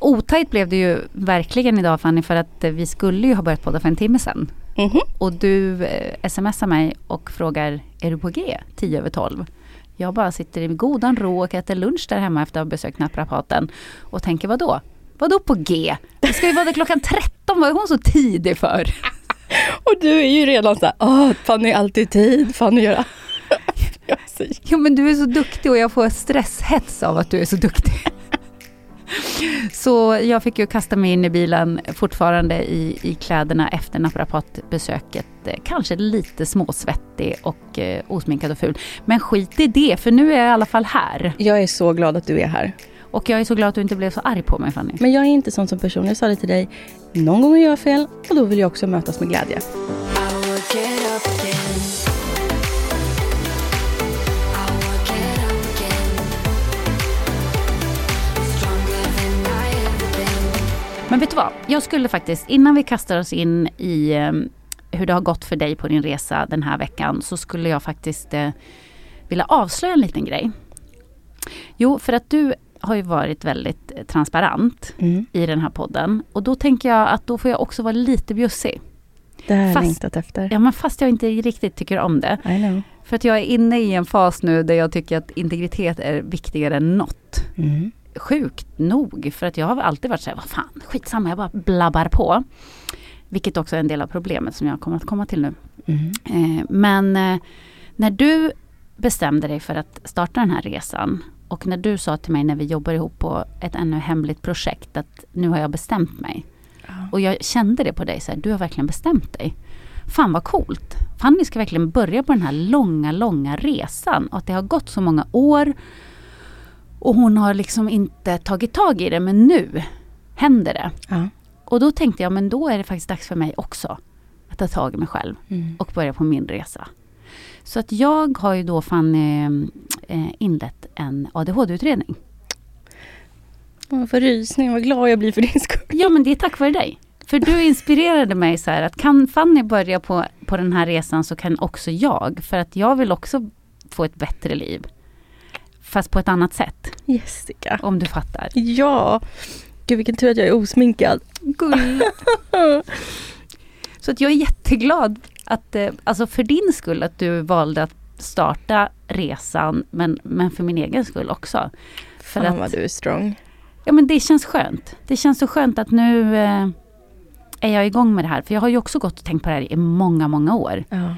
Otajt blev det ju verkligen idag Fanny för att eh, vi skulle ju ha börjat podda för en timme sedan. Mhm. Och du eh, smsar mig och frågar, är du på G? 10 över 12. Jag bara sitter i godan ro och äter lunch där hemma efter att ha besökt naprapaten. Och tänker, vad då? Vadå på G? Det ska ju vara där klockan 13, vad är hon så tidig för? Och du är ju redan så här, åh, Fanny är alltid tid, Fanny gör Jo men du är så duktig och jag får stresshets av att du är så duktig. Så jag fick ju kasta mig in i bilen fortfarande i, i kläderna efter naprapatbesöket. Eh, Kanske lite småsvettig och eh, osminkad och ful. Men skit i det, för nu är jag i alla fall här. Jag är så glad att du är här. Och jag är så glad att du inte blev så arg på mig Fanny. Men jag är inte sån som person. Jag sa det till dig. Någon gång gör jag fel och då vill jag också mötas med glädje. Men vet du vad? Jag skulle faktiskt, innan vi kastar oss in i eh, hur det har gått för dig på din resa den här veckan, så skulle jag faktiskt eh, vilja avslöja en liten grej. Jo, för att du har ju varit väldigt eh, transparent Mm. i den här podden. Och då tänker jag att då får jag också vara lite bjussig. Det har jag Fast- längtat efter. Ja, men fast jag inte riktigt tycker om det. För att jag är inne i en fas nu där jag tycker att integritet är viktigare än något. Mm. Sjukt nog, för att jag har alltid varit så här, vad fan, skitsamma, jag bara blabbar på. Vilket också är en del av problemet som jag kommer att komma till nu. Mm. Eh, men eh, när du bestämde dig för att starta den här resan och när du sa till mig när vi jobbar ihop på ett ännu hemligt projekt att nu har jag bestämt mig. Och jag kände det på dig, så här, du har verkligen bestämt dig. Fan vad coolt. Fanny ska verkligen börja på den här långa, långa resan. Och att det har gått så många år. Och hon har liksom inte tagit tag i det, men nu händer det. Ja. Och då tänkte jag, men då är det faktiskt dags för mig också att ta tag i mig själv Mm. och börja på min resa. Så att jag har ju då Fanny eh, inlett en ADHD-utredning. För rysning, vad glad jag blir för din skull. Ja, men det är tack vare dig. För du inspirerade mig så här att kan Fanny börja på, på den här resan så kan också jag. För att jag vill också få ett bättre liv. Fast på ett annat sätt, Jessica. om du fattar. Ja. Gud vilken tur att jag är osminkad. Gull. Så att jag är jätteglad att, eh, alltså för din skull, att du valde att starta resan, men, men för min egen skull också. För Fan att, vad du är strong. Ja men det känns skönt. Det känns så skönt att nu eh, är jag igång med det här. För jag har ju också gått och tänkt på det här i många, många år. Ja.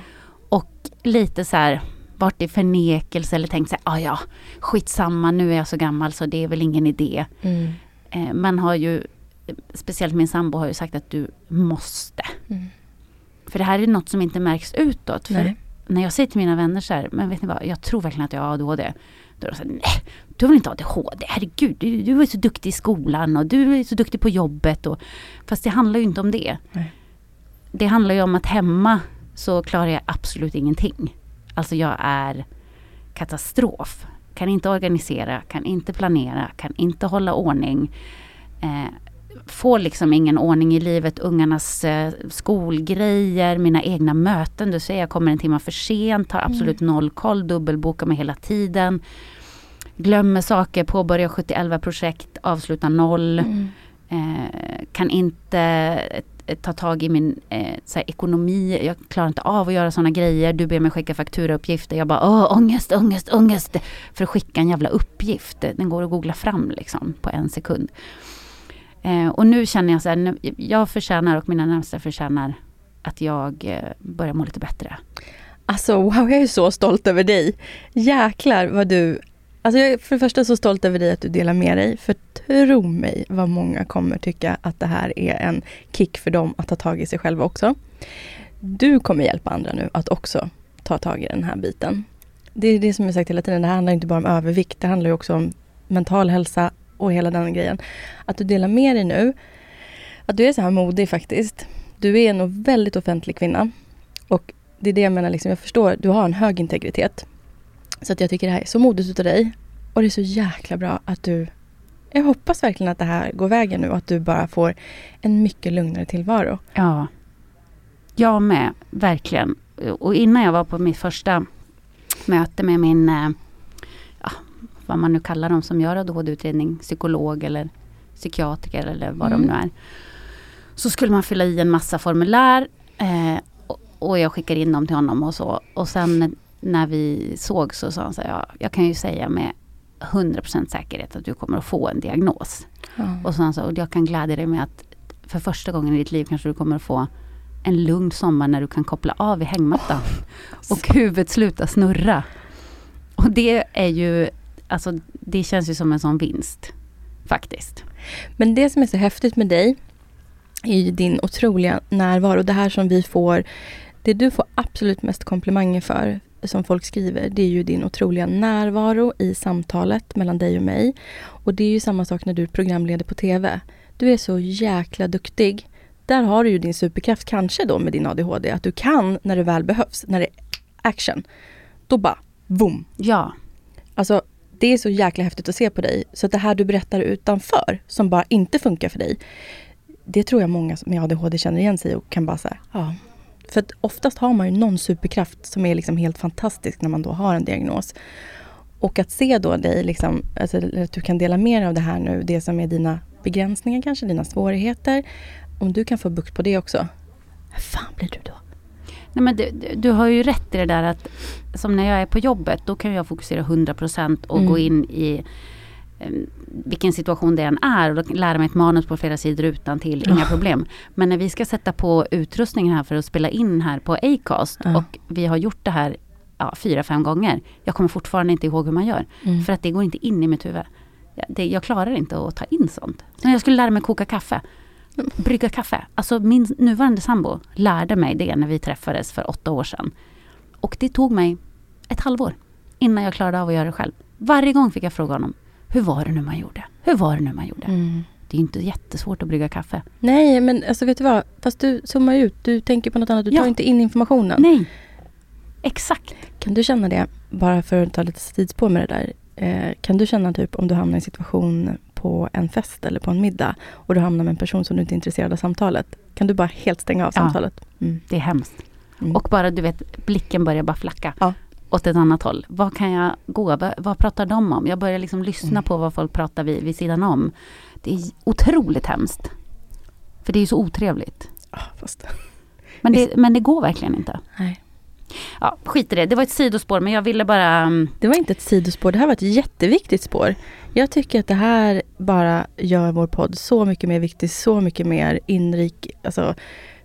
Och lite så här varit i förnekelse eller tänkt här, ah, ja, skitsamma, nu är jag så gammal så det är väl ingen idé. Mm. Eh, man har ju, speciellt min sambo har ju sagt att du måste. Mm. För det här är något som inte märks utåt. För Nej. när jag säger till mina vänner så här, men vet ni vad, jag tror verkligen att jag har ADHD. Då är de så här, nej, du har väl inte ADHD? Herregud, du, du är så duktig i skolan och du är så duktig på jobbet. Och, fast det handlar ju inte om det. Nej. Det handlar ju om att hemma så klarar jag absolut ingenting. Alltså jag är katastrof. Kan inte organisera, kan inte planera, kan inte hålla ordning. Eh, får liksom ingen ordning i livet, ungarnas eh, skolgrejer, mina egna möten. Du säger jag kommer en timme för sent, har absolut noll koll, dubbelbokar mig hela tiden. Glömmer saker, påbörjar 70 projekt, avslutar noll. Eh, kan inte Eh, ta tag i min eh, så här, ekonomi. Jag klarar inte av att göra sådana grejer. Du ber mig skicka fakturauppgifter. Jag bara åh, ångest, ångest, ångest. För att skicka en jävla uppgift. Den går att googla fram liksom på en sekund. Eh, och nu känner jag så här, nu, jag förtjänar och mina närmaste förtjänar att jag eh, börjar må lite bättre. Alltså wow, jag är så stolt över dig. Jäklar vad du... Alltså jag är för det första så stolt över dig att du delar med dig. För tro mig vad många kommer tycka att det här är en kick för dem att ta tag i sig själva också. Du kommer hjälpa andra nu att också ta tag i den här biten. Det är det som jag sagt hela tiden, det här handlar inte bara om övervikt, det handlar ju också om mental hälsa och hela den grejen. Att du delar med dig nu, att du är så här modig faktiskt. Du är en väldigt offentlig kvinna. Och det är det jag menar, liksom, jag förstår, du har en hög integritet. Så att jag tycker det här är så modigt utav dig. Och det är så jäkla bra att du... Jag hoppas verkligen att det här går vägen nu och att du bara får en mycket lugnare tillvaro. Ja. Jag med, verkligen. Och innan jag var på mitt första möte med min, eh, ja, vad man nu kallar dem som gör ADHD-utredning, psykolog eller psykiatriker eller vad Mm. de nu är. Så skulle man fylla i en massa formulär eh, och, jag skickade in dem till honom och så. Och sen när vi såg så sa han så här, ja, jag kan ju säga med 100% säkerhet att du kommer att få en diagnos. Och så sa han så, och jag kan glädja dig med att för första gången i ditt liv kanske du kommer att få en lugn sommar när du kan koppla av i hängmattan. och huvudet slutar snurra. Och det är ju, alltså det känns ju som en sån vinst. Faktiskt. Men det som är så häftigt med dig är ju din otroliga närvaro. Det här som vi får, det du får absolut mest komplimanger för, som folk skriver, det är ju din otroliga närvaro i samtalet mellan dig och mig. Och det är ju samma sak när du programleder på TV. Du är så jäkla duktig. Där har du ju din superkraft, kanske då med din ADHD, att du kan när det väl behövs, när det är action. Då bara, boom! Ja, Alltså, det är så jäkla häftigt att se på dig. Så att det här du berättar utanför, som bara inte funkar för dig, det tror jag många med ADHD känner igen sig och kan bara säga, ja. För att oftast har man ju någon superkraft som är liksom helt fantastisk när man då har en diagnos. Och att se då dig, liksom, alltså, att du kan dela dig av det här nu, det som är dina begränsningar kanske, dina svårigheter. Om du kan få bukt på det också, hur fan blir du då? Nej, men du, du- har ju rätt i det där att som när jag är på jobbet då kan jag fokusera 100% och Mm. gå in i vilken situation det än är och då lära mig ett manus på flera sidor utan till inga problem. Men när vi ska sätta på utrustningen här för att spela in här på Acast Ja. och vi har gjort det här ja, fyra, fem gånger. Jag kommer fortfarande inte ihåg hur man gör. Mm. För att det går inte in i mitt huvud. Ja, Det, jag klarar inte att ta in sånt. Så när jag skulle lära mig koka kaffe, brygga kaffe. Alltså min nuvarande sambo lärde mig det när vi träffades för åtta år sedan. Och det tog mig ett halvår innan jag klarade av att göra det själv. Varje gång fick jag fråga honom, hur var det nu man gjorde? Hur var det nu man gjorde? Mm. Det är inte jättesvårt att brygga kaffe. Nej, men alltså vet du vad? Fast du zoomar ut, du tänker på något annat, du tar Ja. inte in informationen. Nej, exakt. Kan du känna det, bara för att ta lite tidsspår med det där. Eh, kan du känna typ om du hamnar i en situation på en fest eller på en middag och du hamnar med en person som du inte är intresserad av samtalet. Kan du bara helt stänga av Ja. samtalet? Mm. Det är hemskt. Mm. Och bara du vet, blicken börjar bara flacka. Ja. Åt ett annat håll. Vad kan jag gå? Vad, vad pratar de om? Jag börjar liksom lyssna Mm. på vad folk pratar vid, vid sidan om. Det är otroligt hemskt. För det är ju så otrevligt. Ah, fast, Men det, men det går verkligen inte. nej. Ja, skit i det. Det var ett sidospår men jag ville bara... mm, Det var inte ett sidospår, det här var ett jätteviktigt spår. Jag tycker att det här bara gör vår podd så mycket mer viktig, så mycket mer inrik, alltså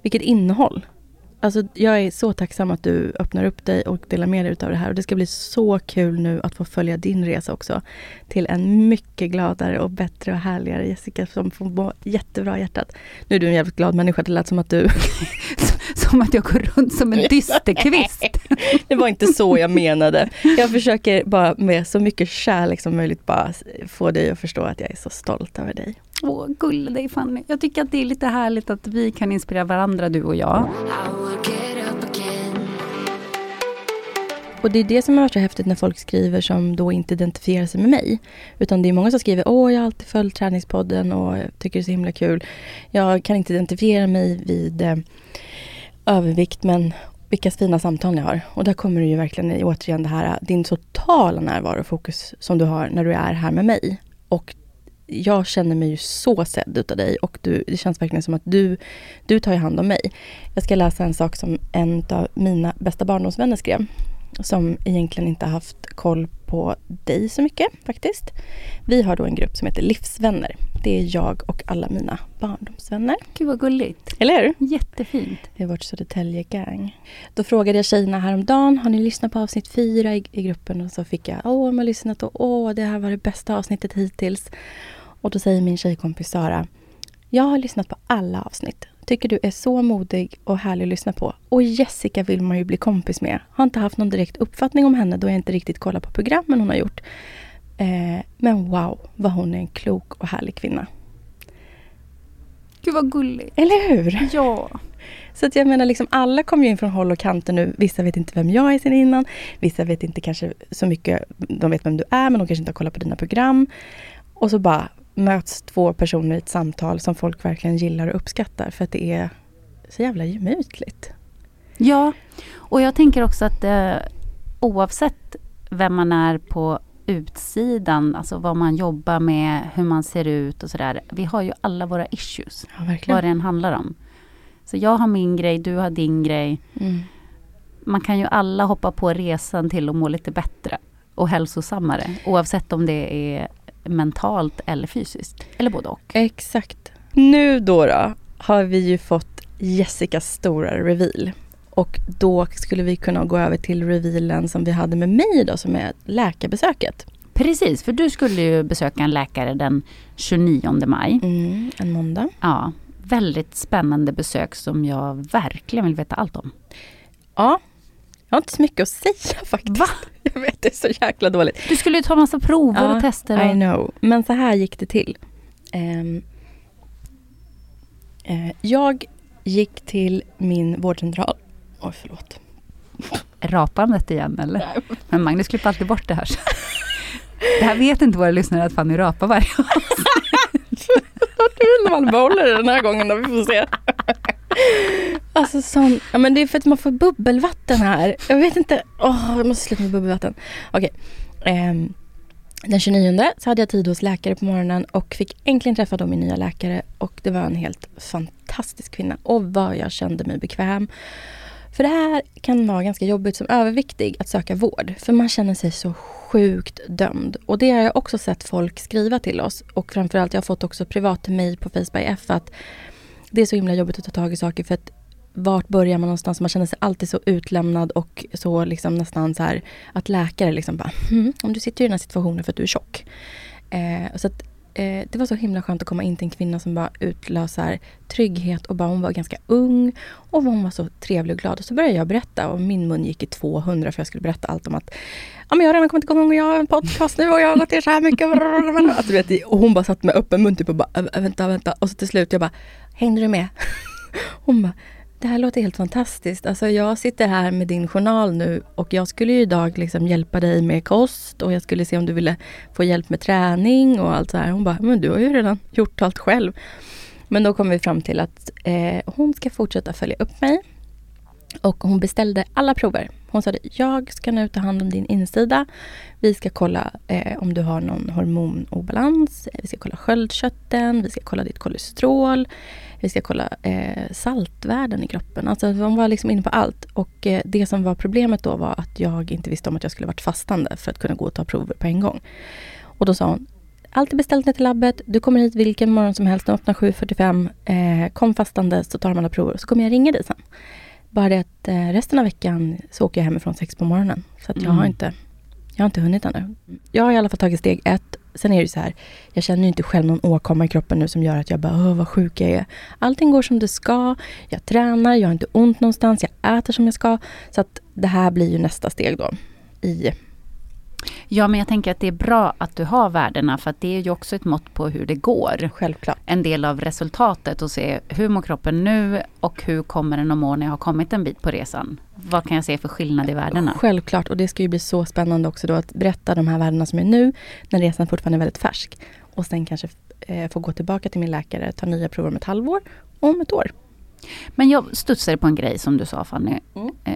vilket innehåll. Alltså jag är så tacksam att du öppnar upp dig och delar med dig utav det här. Och det ska bli så kul nu att få följa din resa också. Till en mycket gladare och bättre och härligare Jessica som får må jättebra i hjärtat. Nu är du en jävligt glad människa, det lät som att du... Som att jag går runt som en dysterkvist. Det var inte så jag menade. Jag försöker bara med så mycket kärlek som möjligt bara få dig att förstå att jag är så stolt över dig. Åh, gulle dig Fanny. Jag tycker att det är lite härligt att vi kan inspirera varandra du och jag. Och det är det som har varit så häftigt när folk skriver som då inte identifierar sig med mig. Utan det är många som skriver, åh jag har alltid följt träningspodden och jag tycker det är så himla kul. Jag kan inte identifiera mig vid eh, övervikt men vilka fina samtal ni har. Och där kommer du ju verkligen i återigen det här, din totala närvaro och fokus som du har när du är här med mig. Och jag känner mig ju så sedd utav dig och du, det känns verkligen som att du, du tar hand om mig. Jag ska läsa en sak som en av mina bästa barndomsvänner skrev som egentligen inte haft koll på dig så mycket faktiskt. Vi har då en grupp som heter Livsvänner. Det är jag och alla mina barndomsvänner. Gud vad gulligt. Eller hur? Jättefint. Det är vårt Södertälje-gang. Då frågade jag tjejerna häromdagen, har ni lyssnat på avsnitt fyra i, i gruppen? Och så fick jag, åh, de har lyssnat och åh, det här var det bästa avsnittet hittills. Och då säger min tjejkompis Sara, jag har lyssnat på alla avsnitt Tycker du är så modig och härlig att lyssna på. Och Jessica vill man ju bli kompis med. Har inte haft någon direkt uppfattning om henne då jag inte riktigt kollar på programmen hon har gjort. Eh, men wow, vad hon är en klok och härlig kvinna. Gud vad gulligt. Eller hur? Ja. Så att jag menar, liksom, alla kommer ju in från håll och kanter nu. Vissa vet inte vem jag är sen innan. Vissa vet inte kanske så mycket. De vet vem du är, men de kanske inte har kollat på dina program. Och så bara möts två personer i ett samtal som folk verkligen gillar och uppskattar för att det är så jävla gemytligt. Ja, och jag tänker också att eh, oavsett vem man är på utsidan, alltså vad man jobbar med, hur man ser ut och sådär. Vi har ju alla våra issues, ja, verkligen. vad det än handlar om. Så jag har min grej, du har din grej. Mm. Man kan ju alla hoppa på resan till att må lite bättre och hälsosammare, oavsett om det är mentalt eller fysiskt. Eller både och. Exakt. Nu då, då har vi ju fått Jessicas stora reveal. Och då skulle vi kunna gå över till revealen som vi hade med mig då, som är läkarbesöket. Precis, för du skulle ju besöka en läkare den 29 maj. Mm, en måndag. Ja, väldigt spännande besök som jag verkligen vill veta allt om. Ja, jag har inte så mycket att säga faktiskt. Va? Jag vet, det är så jäkla dåligt. Du skulle ju ta massa prover ja, och tester. Och... I know. Men så här gick det till. Um, uh, jag gick till min vårdcentral. Oj, förlåt. Rapandet igen eller? Nej. Men Magnus klipper alltid bort det här. Det här vet inte våra lyssnare att Fanny rapar varje gång. Vad kul när man behåller den här gången då, vi får se. Alltså sån, ja men det är för att man får bubbelvatten här. Jag vet inte, åh jag måste sluta med bubbelvatten. Okej. Okay. Um, den 29 så hade jag tid hos läkare på morgonen och fick äntligen träffa då min nya läkare. Och det var en helt fantastisk kvinna. Och vad jag kände mig bekväm. För det här kan vara ganska jobbigt som överviktig att söka vård. För man känner sig så sjukt dömd. Och det har jag också sett folk skriva till oss. Och framförallt, jag har fått också privat till mig på Facebook F att det är så himla jobbigt att ta tag i saker för att vart börjar man någonstans? Man känner sig alltid så utlämnad och så liksom nästan så här att läkare liksom bara, hm, om du sitter i den här situationen för att du är tjock. Eh, så att, eh, det var så himla skönt att komma in till en kvinna som bara utlöser trygghet och bara hon var ganska ung och hon var så trevlig och glad. Och så började jag berätta och min mun gick i 200 för jag skulle berätta allt om att ja, men jag har redan kommit igång och jag har en podcast nu och jag har gått ner så här mycket. Alltså, vet, och hon bara satt med öppen mun typ och bara vänta, vänta. Och så till slut jag bara, hängde du med? Hon bara, det här låter helt fantastiskt. Alltså jag sitter här med din journal nu och jag skulle ju idag liksom hjälpa dig med kost och jag skulle se om du ville få hjälp med träning och allt så här. Hon bara, men du har ju redan gjort allt själv. Men då kom vi fram till att eh, hon ska fortsätta följa upp mig. Och hon beställde alla prover. Hon sa jag ska nu ta hand om din insida. Vi ska kolla eh, om du har någon hormonobalans. Eh, vi ska kolla sköldkörteln. Vi ska kolla ditt kolesterol. Vi ska kolla eh, saltvärden i kroppen. Alltså hon var liksom inne på allt. Och eh, det som var problemet då var att jag inte visste om att jag skulle varit fastande för att kunna gå och ta prover på en gång. Och då sa hon, allt är beställt ner till labbet. Du kommer hit vilken morgon som helst. De öppnar 7.45. Eh, kom fastande så tar de alla prover. Så kommer jag ringa dig sen. Bara det att eh, resten av veckan så åker jag hemifrån sex på morgonen. Så att jag, mm. har inte, jag har inte hunnit ännu. Jag har i alla fall tagit steg ett. Sen är det så här, jag känner ju inte själv någon åkomma i kroppen nu som gör att jag bara, åh vad sjuk jag är. Allting går som det ska. Jag tränar, jag har inte ont någonstans, jag äter som jag ska. Så att det här blir ju nästa steg då i Ja, men jag tänker att det är bra att du har värdena för att det är ju också ett mått på hur det går. Självklart. En del av resultatet och se hur mår kroppen nu och hur kommer den att må när jag har kommit en bit på resan. Vad kan jag se för skillnad i värdena? Självklart, och det ska ju bli så spännande också då att berätta de här värdena som är nu, när resan fortfarande är väldigt färsk. Och sen kanske eh, få gå tillbaka till min läkare, ta nya prover om ett halvår, och om ett år. Men jag studsade på en grej som du sa Fanny. Mm. Eh,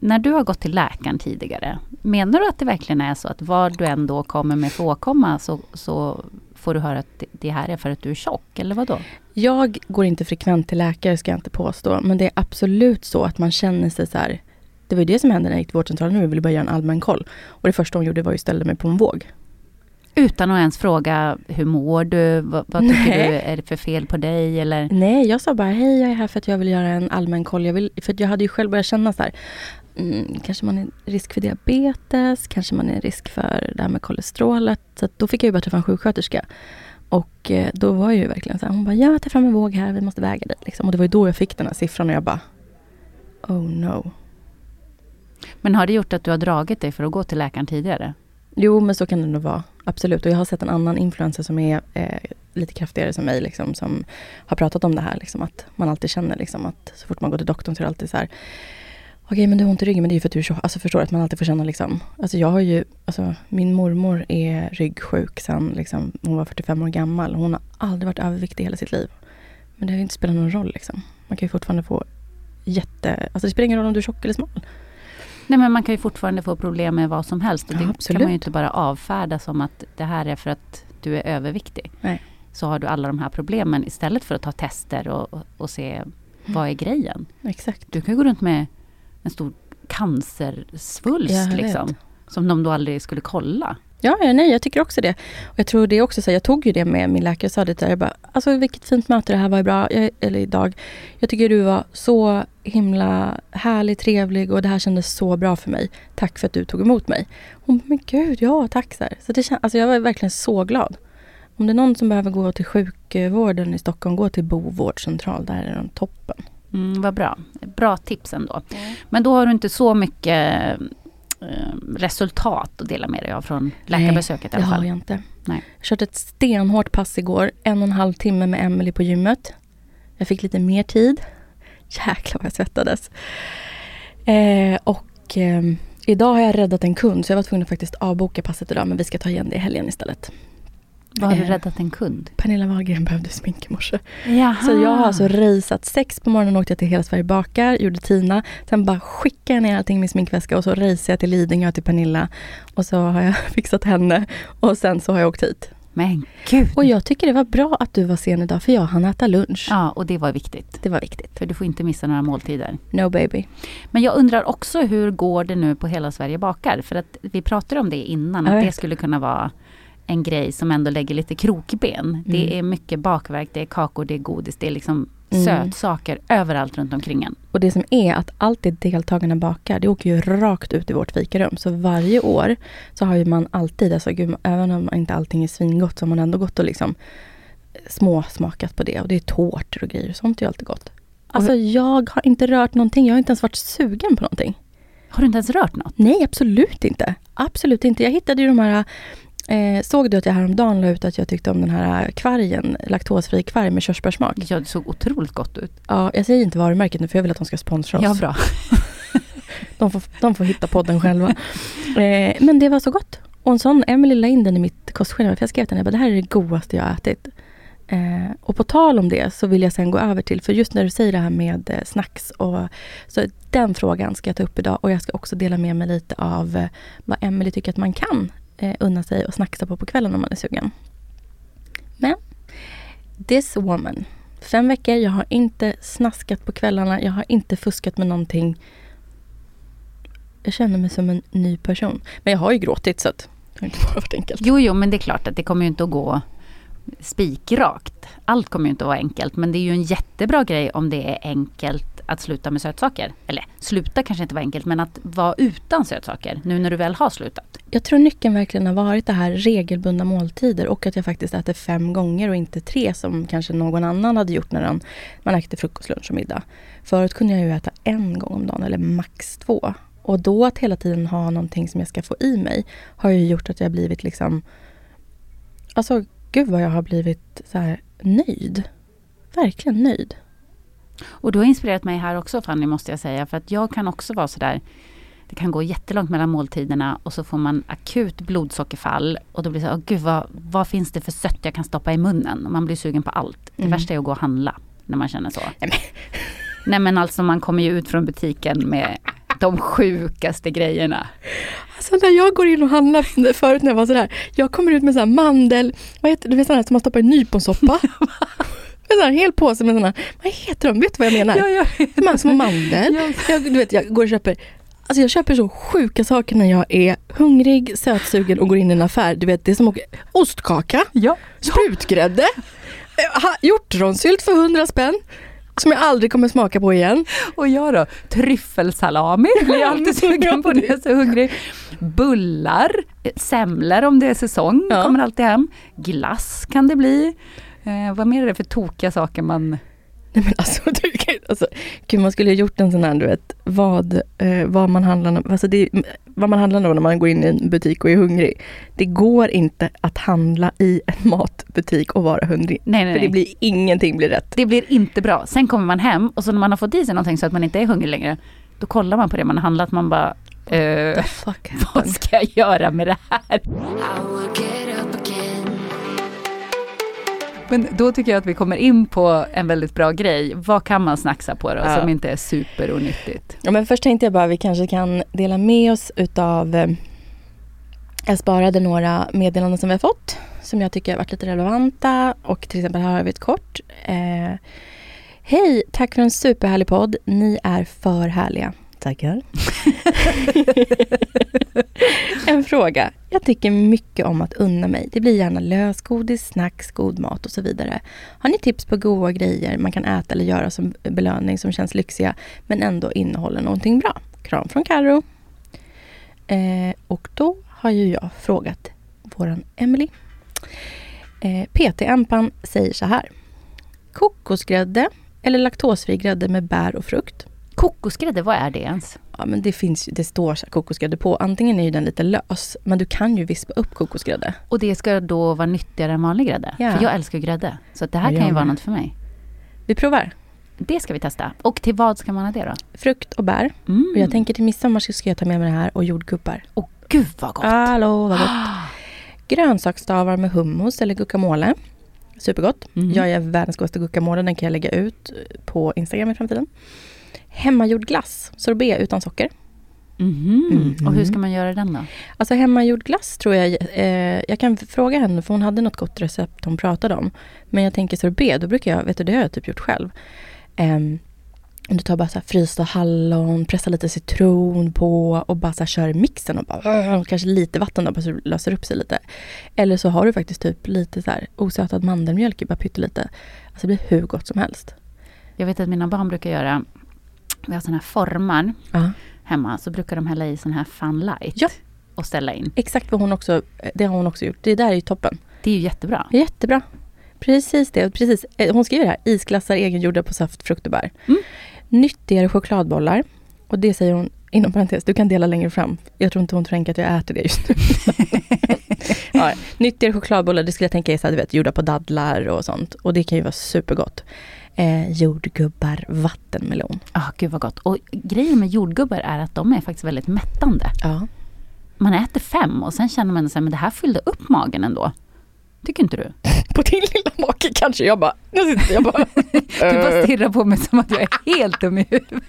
när du har gått till läkaren tidigare, menar du att det verkligen är så att vad du ändå kommer med för åkomma så, så får du höra att det- här är för att du är tjock, eller vad då? Jag går inte frekvent till läkare, ska jag inte påstå. Men det är absolut så att man känner sig så här. Det var ju det som hände när jag gick till vårdcentralen nu. Jag ville bara göra en allmän koll. Och det första hon gjorde var ju att ställa mig på en våg. Utan att ens fråga, hur mår du? Vad, vad tycker Nej. du? Är det för fel på dig? Eller? Nej, jag sa bara hej, jag är här för att jag vill göra en allmän koll. Jag vill, för jag hade ju själv börjat känna så här. Mm, kanske man är risk för diabetes, kanske man är risk för det här med kolesterolet. Så då fick jag ju bara träffa en sjuksköterska. Och eh, då var jag ju verkligen så här, hon bara, ja, ta fram en våg här, vi måste väga dig. Liksom. Och det var ju då jag fick den här siffran och jag bara, oh no. Men har det gjort att du har dragit dig för att gå till läkaren tidigare? Jo, men så kan det nog vara. Absolut. Och jag har sett en annan influencer som är eh, lite kraftigare som mig, liksom, som har pratat om det här. Liksom, att man alltid känner liksom, att så fort man går till doktorn så är det alltid så här. Okej, men du har ont i ryggen, men det är ju för att du är tjock. Alltså förstår att man alltid får känna liksom. Alltså jag har ju, alltså min mormor är ryggsjuk sedan liksom, hon var 45 år gammal. Hon har aldrig varit överviktig hela sitt liv. Men det har ju inte spelat någon roll liksom. Man kan ju fortfarande få jätte, alltså det spelar ingen roll om du är tjock eller smal. Nej men man kan ju fortfarande få problem med vad som helst. Och Ja, det kan absolut. man ju inte bara avfärda som att det här är för att du är överviktig. Nej. Så har du alla de här problemen istället för att ta tester och, och, se vad är grejen. Exakt. Du kan ju gå runt med en stor cancersvulst liksom. Som de då aldrig skulle kolla. Ja, ja, nej, jag tycker också det. Och jag tror det också så, jag tog ju det med min läkare och sa det där, jag bara, alltså vilket fint möte det här var bra, jag, eller idag. Jag tycker du var så himla härlig, trevlig och det här kändes så bra för mig. Tack för att du tog emot mig. Hon men gud, ja tack. Så, så det kän- alltså, jag var verkligen så glad. Om det är någon som behöver gå till sjukvården i Stockholm, gå till Bo vårdcentral, där är de toppen. Mm, vad bra. Bra tips ändå. Men då har du inte så mycket eh, resultat att dela med dig av från läkarbesöket i det alla har fall. jag inte. Nej. Jag kört ett stenhårt pass igår. En och en halv timme med Emily på gymmet. Jag fick lite mer tid. Jäklar vad jag svettades. Eh, och eh, idag har jag räddat en kund så jag var tvungen att faktiskt avboka passet idag men vi ska ta igen det i helgen istället. Vad har du Eh. räddat en kund? Pernilla Wahlgren behövde smink i morse. Jaha. Så jag har alltså raceat sex på morgonen åkte jag till Hela Sverige bakar, gjorde Tina. Sen bara skickade jag ner allting i min sminkväska och så raceade jag till Lidingö till Pernilla. Och så har jag fixat henne och sen så har jag åkt hit. Men gud. Och jag tycker det var bra att du var sen idag för jag hann äta lunch. Ja, och det var viktigt. Det var viktigt. För du får inte missa några måltider. No baby. Men jag undrar också hur går det nu på Hela Sverige bakar? För att vi pratade om det innan, att det skulle kunna vara en grej som ändå lägger lite krokben. Det Mm. är mycket bakverk, det är kakor, det är godis, det är liksom Mm. sötsaker överallt runt omkring en. Och det som är att allt det deltagarna bakar, det åker ju rakt ut i vårt fikarum. Så varje år så har ju man alltid, alltså gud, även om inte allting är svingott, så har man ändå gått och liksom småsmakat på det. Och det är tårtor och grejer, sånt är ju alltid gott. Alltså jag har inte rört någonting, jag har inte ens varit sugen på någonting. Har du inte ens rört något? Nej, absolut inte. Absolut inte. Jag hittade ju de här Eh, såg du att jag häromdagen la ut att jag tyckte om den här kvargen, laktosfri kvarg med körsbärssmak? Ja, det såg otroligt gott ut. Ja, jag säger inte varumärket nu för jag vill att de ska sponsra oss. Ja, bra. De får, de får hitta podden själva. Eh, men det var så gott. Och en sån, Emily la in den i mitt kostschema. För jag skrev till henne, jag bara, det här är det godaste jag har ätit. Eh, och på tal om det så vill jag sen gå över till, för just när du säger det här med eh, snacks och så den frågan ska jag ta upp idag. Och jag ska också dela med mig lite av eh, vad Emily tycker att man kan eh, unna sig och snacksa på på kvällen om man är sugen. Men, this woman. Fem veckor, jag har inte snaskat på kvällarna, jag har inte fuskat med någonting. Jag känner mig som en ny person. Men jag har ju gråtit så att det har inte bara varit enkelt. Jo, jo, men det är klart att det kommer ju inte att gå spikrakt. Allt kommer ju inte att vara enkelt, men det är ju en jättebra grej om det är enkelt att sluta med sötsaker. Eller sluta kanske inte var enkelt, men att vara utan sötsaker nu när du väl har slutat. Jag tror nyckeln verkligen har varit det här regelbundna måltider och att jag faktiskt äter fem gånger och inte tre som kanske någon annan hade gjort när man, man äter frukost, lunch och middag. Förut kunde jag ju äta en gång om dagen eller max två. Och då att hela tiden ha någonting som jag ska få i mig har ju gjort att jag blivit liksom... Alltså, gud vad jag har blivit så här nöjd. Verkligen nöjd. Och du har inspirerat mig här också Fanny, måste jag säga. För att jag kan också vara sådär, det kan gå jättelångt mellan måltiderna och så får man akut blodsockerfall. Och då blir det så, oh, gud vad, vad finns det för sött jag kan stoppa i munnen? Och man blir sugen på allt. Det Mm. värsta är att gå och handla när man känner så. Nej, men, Nej men alltså man kommer ju ut från butiken med de sjukaste grejerna. alltså när jag går in och handlar förut när jag var sådär. Jag kommer ut med så här mandel, vad heter du vet sådana som man stoppar i nyponsoppa. med en hel påse med sådana, vad heter de? Vet du vad jag menar? jag De här små mandel. Jag, du vet, jag går och köper Alltså jag köper så sjuka saker när jag är hungrig, sötsugen och går in i en affär. Du vet, det är som åker ostkaka, Ja. sprutgrädde, eh, hjortronsylt för 100 spänn. Som jag aldrig kommer smaka på igen. Och jag då? Tryffelsalami blir jag alltid sugen på när jag är så hungrig. Bullar, eh, semlor om det är säsong, Ja. kommer alltid hem. Glass kan det bli. Eh, vad mer är det för tokiga saker man... Nej men alltså, du, kan- alltså gud, man skulle ha gjort en sån här, du vet, vad, eh, vad man handlar alltså det, vad man handlar då när man går in i en butik och är hungrig. Det går inte att handla i en matbutik och vara hungrig. Nej, nej, För det nej. blir, ingenting blir rätt. Det blir inte bra. Sen kommer man hem och så när man har fått i sig någonting så att man inte är hungrig längre. Då kollar man på det man har handlat. Man bara, eh, vad ska jag göra med det här? Men då tycker jag att vi kommer in på en väldigt bra grej. Vad kan man snacksa på då Ja. som inte är superonyttigt? Ja, men först tänkte jag bara vi kanske kan dela med oss utav eh, Jag sparade några meddelanden som vi har fått som jag tycker har varit lite relevanta och till exempel här har vi ett kort. Eh, Hej, tack för en superhärlig podd. Ni är för härliga. Tackar. en fråga. Jag tycker mycket om att unna mig. Det blir gärna lösgodis, snacks, god mat och så vidare. Har ni tips på goda grejer man kan äta eller göra som belöning som känns lyxiga men ändå innehåller någonting bra? Kram från Karo. Eh, och då har ju jag frågat våran Emily. Eh, PT Empan säger så här. Kokosgrädde eller laktosfri grädde med bär och frukt? Kokosgrädde, vad är det ens? Ja, men det, finns, ju- det står kokosgrädde på. Antingen är ju den lite lös, men du kan ju vispa upp kokosgrädde. Och det ska då vara nyttigare än vanlig grädde? Ja. För jag älskar ju grädde. Så det här Ja, kan ju jag vara något för mig. Vi provar. Det ska vi testa. Och till vad ska man ha det då? Frukt och bär. Mm. Och jag tänker till midsommar så ska jag ta med mig det här och jordgubbar. Åh gud vad gott! Hallå, vad gott. Grönsaksstavar med hummus eller guacamole. Supergott. Mhm. Jag är världens godaste guacamole. Den kan jag lägga ut på Instagram i framtiden. Hemmagjord glass. Sorbet utan socker. Mhm. Mhm. Och hur ska man göra den då? Alltså hemmagjord glass tror jag, eh, jag kan fråga henne för hon hade något gott recept hon pratade om. Men jag tänker sorbet, då brukar jag, vet du det har jag typ gjort själv. Om du tar bara så här frysta hallon, pressar lite citron på och bara så här kör i mixen och bara, och kanske lite vatten då bara så det löser upp sig lite. Eller så har du faktiskt typ lite så här osötad mandelmjölk i, bara pyttelite. Alltså det blir hur gott som helst. Jag vet att mina barn brukar göra, vi har sådana här formar Ja. hemma, så brukar de hälla i sån här fun light Ja. och ställa in. Exakt vad hon också, det har hon också gjort. Det där är ju toppen. Det är ju jättebra. Jättebra. Precis det. Precis. Eh, Hon skriver här, isglassar egengjorda på saft, frukt och bär. Mm. Nyttigare chokladbollar. Och det säger hon inom parentes, du kan dela längre fram. Jag tror inte hon tänker att jag äter det just nu. ja, nyttigare chokladbollar, det skulle jag tänka är så här, du vet, gjorda på dadlar och sånt. Och det kan ju vara supergott. Eh, jordgubbar, vattenmelon. Ah, gud vad gott. Och grejen med jordgubbar är att de är faktiskt väldigt mättande. Ja. Man äter fem och sen känner man att det här fyllde upp magen ändå. Tycker inte du? På din lilla make kanske. Jag bara, nu sitter jag bara. Du bara stirrar på mig som att jag är helt dum i huvudet.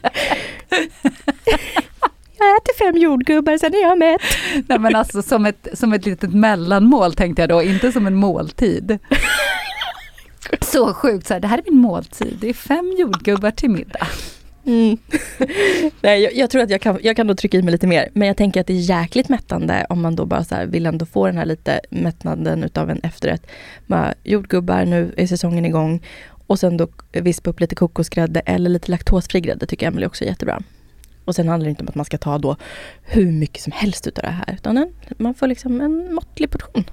jag äter fem jordgubbar, sen är jag mätt. Nej men alltså som ett, som ett litet mellanmål tänkte jag då, inte som en måltid. Så sjukt, så här, det här är min måltid. Det är fem jordgubbar till middag. Mm. Nej, jag, jag tror att jag kan, jag kan då trycka i mig lite mer. Men jag tänker att det är jäkligt mättande om man då bara så vill ändå få den här lite mättnaden utav en efterrätt. Bara, jordgubbar, nu är säsongen igång. Och sen då vispa upp lite kokosgrädde eller lite laktosfri grädde tycker Emelie också är jättebra. Och sen handlar det inte om att man ska ta då hur mycket som helst utav det här. Utan en, man får liksom en måttlig portion.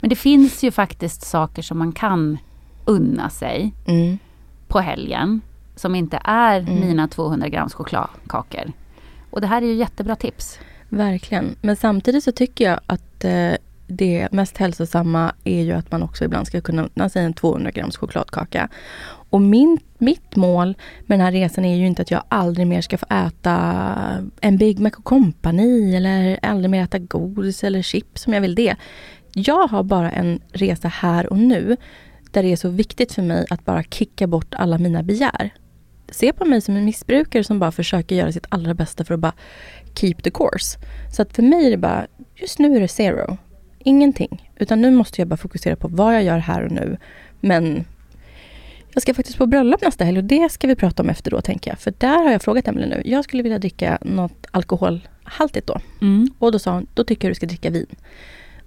Men det finns ju faktiskt saker som man kan unna sig Mm. på helgen. Som inte är Mm. mina 200 grams chokladkakor. Och det här är ju jättebra tips. Verkligen. Men samtidigt så tycker jag att eh, det mest hälsosamma är ju att man också ibland ska kunna unna sig en 200 grams chokladkaka. Och min, mitt mål med den här resan är ju inte att jag aldrig mer ska få äta en Big Mac Company eller aldrig mer äta godis eller chips om jag vill det. Jag har bara en resa här och nu där det är så viktigt för mig att bara kicka bort alla mina begär. Se på mig som en missbrukare som bara försöker göra sitt allra bästa för att bara keep the course. Så att för mig är det bara, just nu är det zero. Ingenting. Utan nu måste jag bara fokusera på vad jag gör här och nu. Men jag ska faktiskt på bröllop nästa helg och det ska vi prata om efter då tänker jag. För där har jag frågat Emelie nu. Jag skulle vilja dricka något alkoholhaltigt då. Mm. Och då sa hon, då tycker jag du ska dricka vin.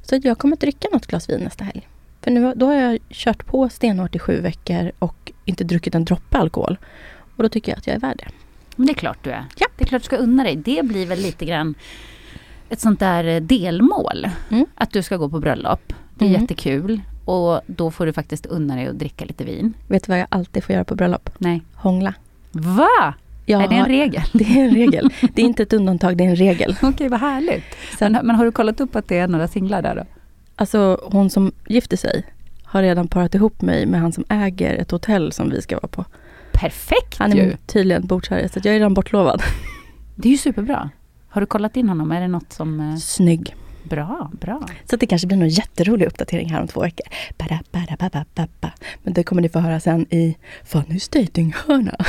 Så jag kommer att dricka något glas vin nästa helg. För nu, då har jag kört på stenhårt i sju veckor och inte druckit en droppe alkohol. Och då tycker jag att jag är värd det. Men det är klart du är. Ja. Det är klart du ska unna dig. Det blir väl lite grann ett sånt där eh, delmål. Mm. Att du ska gå på bröllop. Det är Mm. jättekul. Och då får du faktiskt unna dig att dricka lite vin. Vet du vad jag alltid får göra på bröllop? Nej. Hångla. Va? Jag är det en regel? Det är en regel. Det är inte ett undantag, det är en regel. Okej, vad härligt. Men, men har du kollat upp att det är några singlar där då? Alltså hon som gifter sig har redan parat ihop mig med han som äger ett hotell som vi ska vara på. Perfekt Han är ju! tydligen bordsherre, så jag är redan bortlovad. Det är ju superbra. Har du kollat in honom? Är det något som... Eh, Snygg. bra, bra. Så det kanske blir någon jätterolig uppdatering här om två veckor. Bada, bada, bada. Men det kommer ni få höra sen i Fannys dejtinghörna.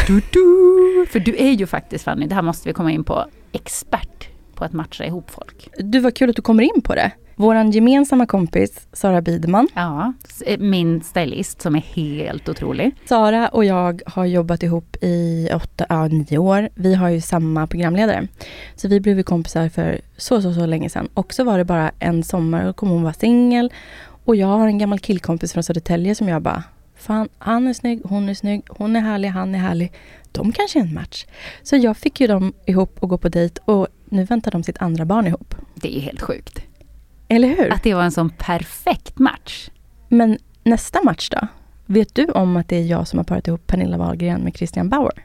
För du är ju faktiskt Fanny, det här måste vi komma in på, expert på att matcha ihop folk. Du, vad kul att du kommer in på det. Vår gemensamma kompis Sara Biderman. Ja, eh, min stylist som är helt otrolig. Sara och jag har jobbat ihop i åtta, ja, nio år. Vi har ju samma programledare. Så vi blev kompisar för så, så, så länge sedan. Och så var det bara en sommar och kom hon vara singel. Och jag har en gammal killkompis från Södertälje som jag bara, fan han är snygg, hon är snygg, hon är härlig, han är härlig. De kanske är en match. Så jag fick ju dem ihop och gå på dejt och nu väntar de sitt andra barn ihop. Det är helt sjukt. Eller hur? Att det var en sån perfekt match. Men nästa match då? Vet du om att det är jag som har parat ihop Pernilla Wahlgren med Christian Bauer?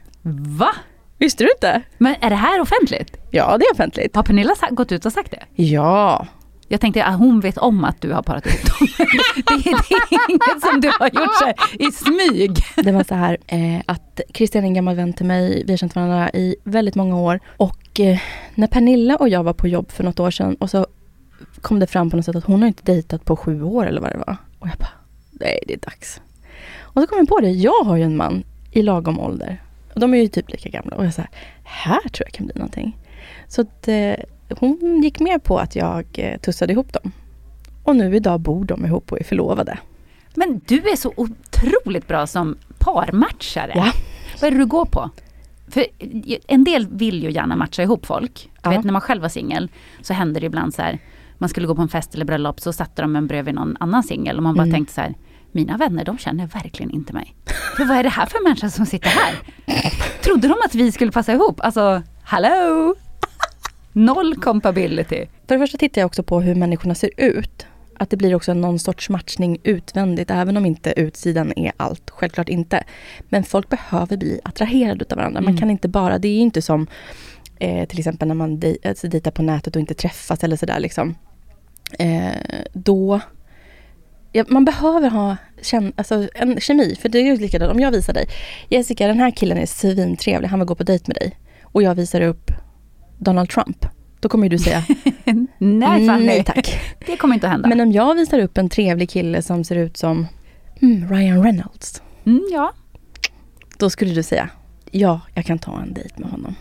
Va? Visste du inte? Men är det här offentligt? Ja, det är offentligt. Har Pernilla gått ut och sagt det? Ja. Jag tänkte att hon vet om att du har parat ihop dem. det, det är inget som du har gjort så i smyg. Det var så här eh, att Christian är en gammal vän till mig. Vi har känt varandra i väldigt många år. Och eh, när Pernilla och jag var på jobb för något år sedan och så kom det fram på något sätt att hon har inte dejtat på sju år eller vad det var. Och jag bara, nej det är dags. Och så kom jag på det, jag har ju en man i lagom ålder. Och de är ju typ lika gamla. Och jag sa, här tror jag kan bli någonting. Så att, eh, hon gick med på att jag eh, tussade ihop dem. Och nu idag bor de ihop och är förlovade. Men du är så otroligt bra som parmatchare. Ja. Vad är det du går på? För en del vill ju gärna matcha ihop folk. Du Ja. vet när man själv var singel så hände det ibland så här. Man skulle gå på en fest eller bröllop så satte de en bredvid någon annan singel och man bara Mm. tänkte så här. Mina vänner de känner verkligen inte mig. För vad är det här för människa som sitter här? Trodde de att vi skulle passa ihop? Alltså, hallå? Noll compability. För det första tittar jag också på hur människorna ser ut. Att det blir också någon sorts matchning utvändigt, även om inte utsidan är allt. Självklart inte. Men folk behöver bli attraherade av varandra. Man Mm. kan inte bara, det är inte som eh, till exempel när man dej, alltså, dejtar på nätet och inte träffas eller sådär liksom. Eh, då Ja, man behöver ha känn, alltså, en kemi, för det är ju likadant. Om jag visar dig, Jessica den här killen är svintrevlig, han vill gå på dejt med dig. Och jag visar upp Donald Trump. Då kommer ju du säga, Nej Fanny, nej tack. det kommer inte att hända. Men om jag visar upp en trevlig kille som ser ut som mm, Ryan Reynolds. mm, ja. Då skulle du säga, ja, jag kan ta en dejt med honom.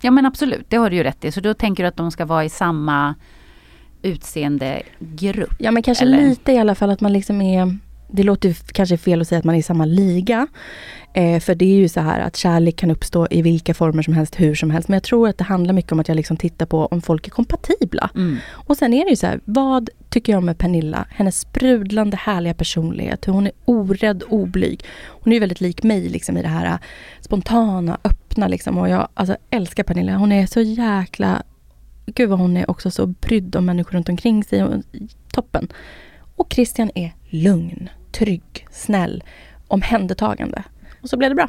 ja men absolut, det har du ju rätt i. Så då tänker du att de ska vara i samma utseendegrupp. Ja, men kanske Eller? lite i alla fall att man liksom är det låter kanske fel att säga att man är i samma liga. Eh, för det är ju så här att kärlek kan uppstå i vilka former som helst, hur som helst. Men jag tror att det handlar mycket om att jag liksom tittar på om folk är kompatibla. Mm. Och sen är det ju så här, vad tycker jag om med Pernilla? Hennes sprudlande härliga personlighet, hur hon är orädd, oblyg. Hon är ju väldigt lik mig liksom i det här spontana, öppna liksom. Och jag alltså, älskar Pernilla. Hon är så jäkla... Gud vad hon är också så brydd om människor runt omkring sig. Och, toppen. Och Christian är lugn, trygg, snäll, omhändertagande. Och så blev det bra.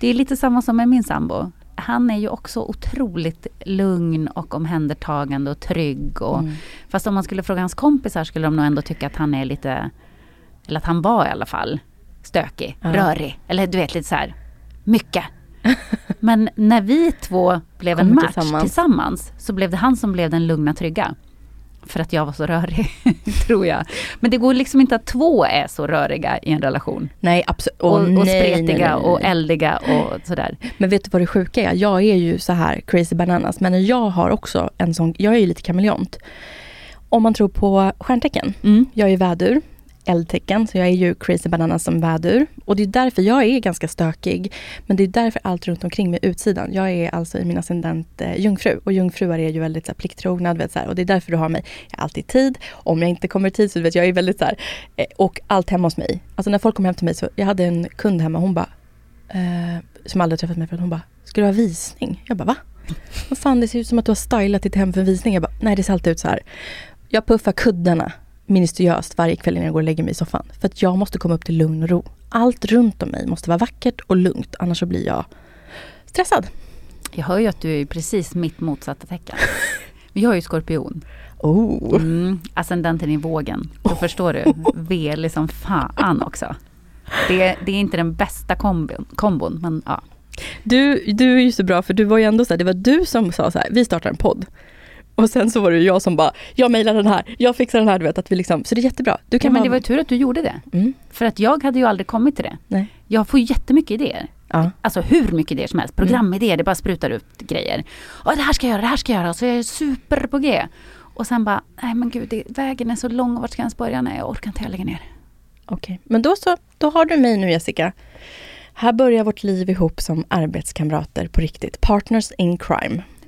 Det är lite samma som med min sambo. han är ju också otroligt lugn och omhändertagande och trygg. Och, Mm. Fast om man skulle fråga hans kompisar skulle de nog ändå tycka att han är lite, eller att han var i alla fall, stökig, Ja. rörig. Eller du vet lite så här, mycket. Men när vi två blev en match tillsammans. tillsammans. så blev det han som blev den lugna trygga. För att jag var så rörig, tror jag. Men det går liksom inte att två är så röriga i en relation. Nej, absolut. Och, och nej, spretiga nej, nej, nej. och eldiga och sådär. Men vet du vad det sjuka är? Jag är ju så här crazy bananas, men jag har också en sån, jag är ju lite kameleont. Om man tror på stjärntecken, Mm. jag är ju vädur, eldtecken, så jag är ju crazy banana som vädur. Och det är därför jag är ganska stökig. Men det är därför allt runt omkring mig är utsidan. Jag är alltså i min ascendent eh, jungfru. Och jungfruar är ju väldigt så här, plikttrogna. Vet, så här, och det är därför du har mig. Jag är alltid i tid. Om jag inte kommer i tid så vet jag är väldigt så här. Eh, och allt hemma hos mig. Alltså när folk kommer hem till mig så, jag hade en kund hemma, hon bara, eh, som aldrig träffat mig förut, hon bara, ska du ha visning? Jag bara, va? Vad fan, det ser ut som att du har stylat ditt hem för en visning. Jag bara, nej det ser alltid ut så här. Jag puffar kuddarna ministeriöst varje kväll innan jag går och lägger mig i soffan. För att jag måste komma upp till lugn och ro. Allt runt om mig måste vara vackert och lugnt, annars så blir jag stressad. Jag hör ju att du är precis mitt motsatta tecken. Vi har ju skorpion. Oh. Mm, ascendenten i vågen. Då förstår du. Velig som fan också. Det, det är inte den bästa kombon, kombon men ja. Du, du är ju så bra för du var ju ändå så här, det var du som sa så här, vi startar en podd. Och sen så var det ju jag som bara, jag mejlar den här, jag fixar den här, du vet att vi liksom, så det är jättebra. Du ja kan men bara- det var ju tur att du gjorde det. Mm. För att jag hade ju aldrig kommit till det. Nej. Jag får jättemycket idéer. Ja. Alltså hur mycket idéer som helst. Programidéer, det bara sprutar ut grejer. Och det här ska jag göra, det här ska jag göra. Så jag är super på G. Och sen bara, nej men gud, det, vägen är så lång. Vart ska jag ens börja? Nej, jag orkar inte, jag lägger ner. Okej, men då så, då har du mig nu Jessica. Här börjar vårt liv ihop som arbetskamrater på riktigt. Partners in crime.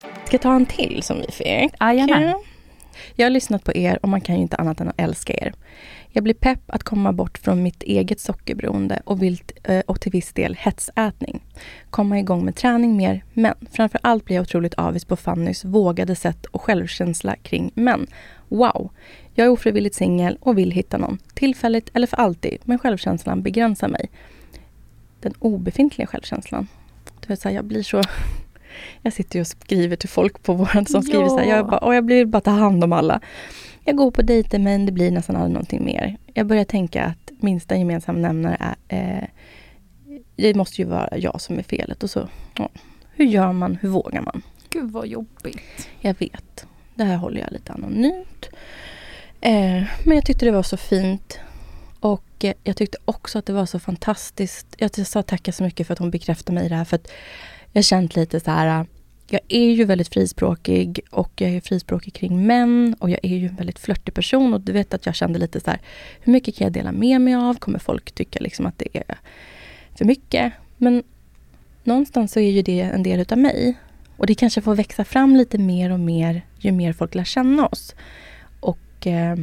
Ska jag ta en till som vi fick? Jajamän. Jag har lyssnat på er och man kan ju inte annat än att älska er. Jag blir pepp att komma bort från mitt eget sockerberoende och, vill, eh, och till viss del hetsätning. Komma igång med träning mer, men framför allt blir jag otroligt avis på Fannys vågade sätt och självkänsla kring män. Wow! Jag är ofrivilligt singel och vill hitta någon. Tillfälligt eller för alltid, men självkänslan begränsar mig. Den obefintliga självkänslan. Vet, så här, jag blir så... Jag sitter ju och skriver till folk på våran som skriver så här, jag, bara, jag blir bara ta hand om alla. Jag går på dejter men det blir nästan aldrig någonting mer. Jag börjar tänka att minsta gemensamma nämnare är, eh, det måste ju vara jag som är felet. Och så, ja. Hur gör man? Hur vågar man? Gud vad jobbigt. Jag vet. Det här håller jag lite anonymt. Eh, men jag tyckte det var så fint. Och eh, jag tyckte också att det var så fantastiskt. Jag sa tacka så mycket för att hon bekräftade mig i det här. För att jag har känt lite så här. Äh, jag är ju väldigt frispråkig och jag är frispråkig kring män och jag är ju en väldigt flörtig person och du vet att jag kände lite så här, hur mycket kan jag dela med mig av? Kommer folk tycka liksom att det är för mycket? Men någonstans så är ju det en del utav mig. Och det kanske får växa fram lite mer och mer ju mer folk lär känna oss. Och, eh,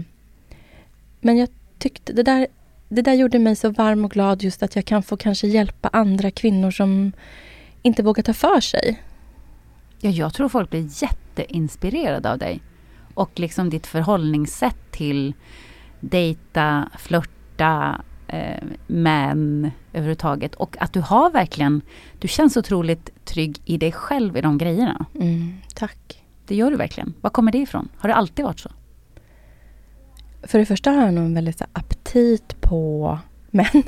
men jag tyckte det där, det där gjorde mig så varm och glad just att jag kan få kanske hjälpa andra kvinnor som inte vågar ta för sig. Ja, jag tror folk blir jätteinspirerade av dig. Och liksom ditt förhållningssätt till dejta, flörta, eh, män överhuvudtaget. Och att du har verkligen, du känns otroligt trygg i dig själv i de grejerna. Mm, tack. Det gör du verkligen. Var kommer det ifrån? Har det alltid varit så? För det första har jag nog en väldigt så aptit på män.